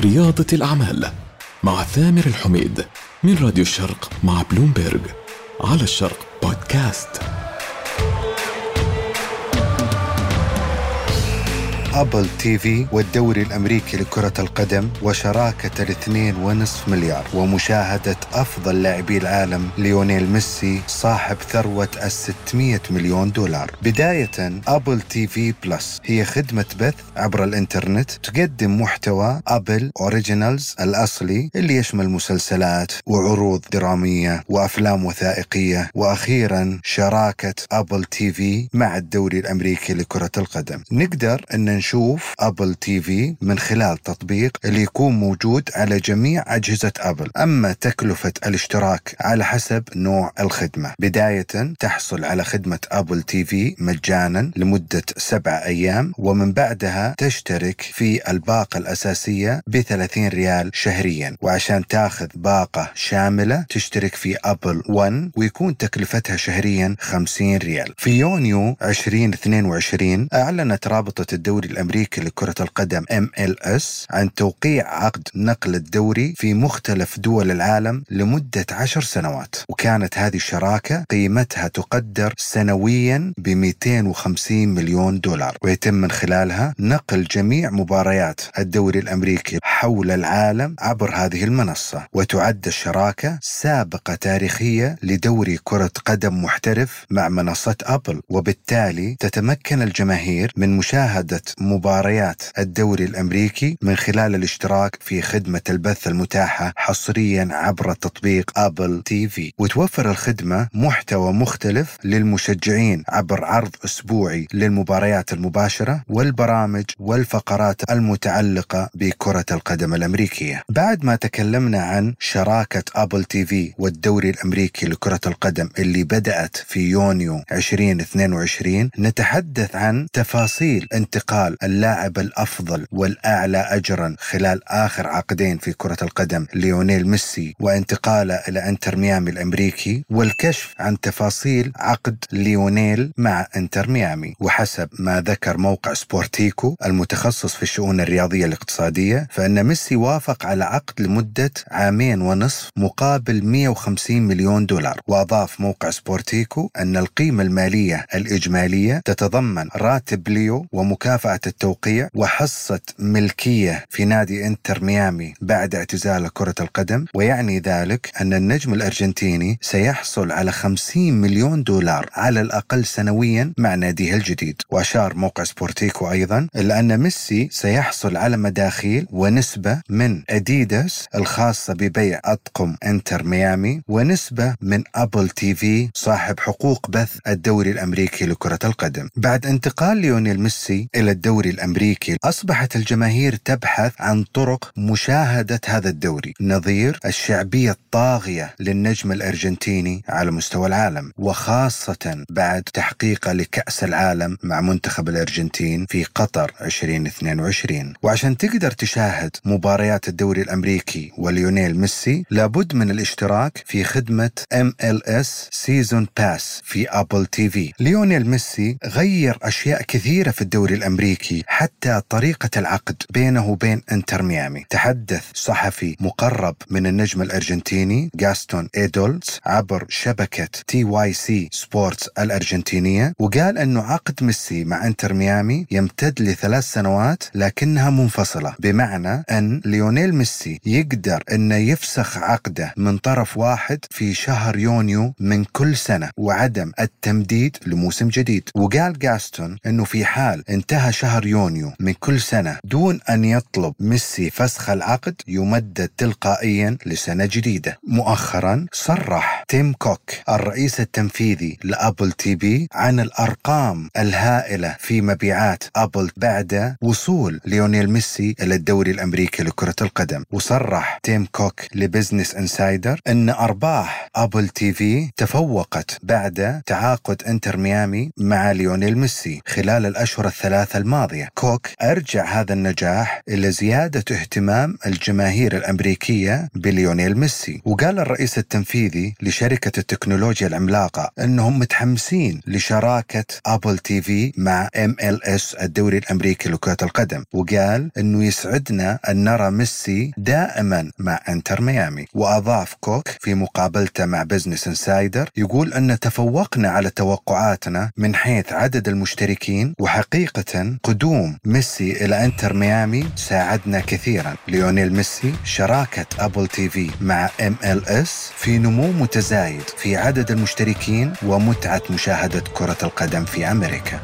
رياضة الأعمال مع ثامر الحميد من راديو الشرق مع بلومبيرج على الشرق بودكاست. Apple TV والدوري الأمريكي لكرة القدم وشراكة الاثنين ونصف مليار ومشاهدة أفضل لاعبي العالم ليونيل ميسي صاحب ثروة الستمية مليون دولار. بداية Apple TV Plus هي خدمة بث عبر الإنترنت تقدم محتوى Apple Originals الأصلي اللي يشمل مسلسلات وعروض درامية وأفلام وثائقية. وأخيرا شراكة Apple TV مع الدوري الأمريكي لكرة القدم. نقدر أن نشوف Apple TV من خلال تطبيق اللي يكون موجود على جميع أجهزة Apple، أما تكلفة الاشتراك على حسب نوع الخدمة، بداية تحصل على خدمة Apple TV مجانا لمدة سبع أيام ومن بعدها تشترك في الباقة الأساسية ب 30 ريال شهريا، وعشان تاخذ باقة شاملة تشترك في Apple 1 ويكون تكلفتها شهريا 50 ريال. في يونيو 2022 أعلنت رابطة الدوري الأمريكي لكرة القدم MLS عن توقيع عقد نقل الدوري في مختلف دول العالم لمدة عشر سنوات. وكانت هذه الشراكة قيمتها تقدر سنويا ب 250 مليون دولار. ويتم من خلالها نقل جميع مباريات الدوري الأمريكي حول العالم عبر هذه المنصة. وتعد الشراكة سابقة تاريخية لدوري كرة قدم محترف مع منصة Apple. وبالتالي تتمكن الجماهير من مشاهدة مباريات الدوري الأمريكي من خلال الاشتراك في خدمة البث المتاحة حصريا عبر تطبيق Apple TV. وتوفر الخدمة محتوى مختلف للمشجعين عبر عرض أسبوعي للمباريات المباشرة والبرامج والفقرات المتعلقة بكرة القدم الأمريكية. بعد ما تكلمنا عن شراكة Apple TV والدوري الأمريكي لكرة القدم اللي بدأت في يونيو 2022 نتحدث عن تفاصيل انتقال اللاعب الأفضل والأعلى اجرا خلال آخر عقدين في كرة القدم ليونيل ميسي وانتقاله إلى إنتر ميامي الأمريكي والكشف عن تفاصيل عقد ليونيل مع إنتر ميامي. وحسب ما ذكر موقع سبورتيكو المتخصص في الشؤون الرياضية الاقتصادية فإن ميسي وافق على عقد لمدة عامين ونصف مقابل 150 مليون دولار. وأضاف موقع سبورتيكو إن القيمة المالية الإجمالية تتضمن راتب ليو ومكافأة التوقيع وحصة ملكية في نادي إنتر ميامي بعد اعتزال كرة القدم ويعني ذلك أن النجم الأرجنتيني سيحصل على 50 مليون دولار على الأقل سنويا مع ناديه الجديد. وأشار موقع سبورتيكو أيضا إلى أن ميسي سيحصل على مداخيل ونسبة من أديداس الخاصة ببيع أطقم إنتر ميامي ونسبة من Apple TV صاحب حقوق بث الدوري الأمريكي لكرة القدم. بعد انتقال ليونيل ميسي إلى الدوري الأمريكي أصبحت الجماهير تبحث عن طرق مشاهدة هذا الدوري. نظير الشعبية الطاغية للنجم الأرجنتيني على مستوى العالم وخاصة بعد تحقيقه لكأس العالم مع منتخب الأرجنتين في قطر 2022 وعشان تقدر تشاهد مباريات الدوري الأمريكي وليونيل ميسي لابد من الاشتراك في خدمة MLS Season Pass في Apple TV ليونيل ميسي غير أشياء كثيرة في الدوري الأمريكي. حتى طريقة العقد بينه وبين إنتر ميامي. تحدث صحفي مقرب من النجم الأرجنتيني جاستون إيدول عبر شبكة TyC Sports الأرجنتينية وقال أنه عقد ميسي مع إنتر ميامي يمتد لثلاث سنوات لكنها منفصلة بمعنى أن ليونيل ميسي يقدر أنه يفسخ عقده من طرف واحد في شهر يونيو من كل سنة وعدم التمديد لموسم جديد. وقال جاستون أنه في حال انتهى شهر يونيو من كل سنة دون أن يطلب ميسي فسخ العقد يمدد تلقائيا لسنة جديدة. مؤخرا صرح تيم كوك الرئيس التنفيذي ل Apple TV عن الأرقام الهائلة في مبيعات Apple بعد وصول ليونيل ميسي إلى الدوري الأمريكي لكرة القدم. وصرح تيم كوك ل Business Insider أن أرباح Apple TV تفوقت بعد تعاقد إنتر ميامي مع ليونيل ميسي خلال الأشهر الثلاثة الماضية. الماضية. كوك أرجع هذا النجاح إلى زيادة اهتمام الجماهير الأمريكية بليونيل ميسي. وقال الرئيس التنفيذي لشركة التكنولوجيا العملاقة أنهم متحمسين لشراكة Apple TV مع MLS الدوري الأمريكي لكرة القدم. وقال أنه يسعدنا أن نرى ميسي دائما مع إنتر ميامي. وأضاف كوك في مقابلته مع Business Insider يقول أن تفوقنا على توقعاتنا من حيث عدد المشتركين. وحقيقة قدوم ميسي إلى إنتر ميامي ساعدنا كثيرا. ليونيل ميسي شراكة Apple TV مع MLS في نمو متزايد في عدد المشتركين ومتعة مشاهدة كرة القدم في أمريكا.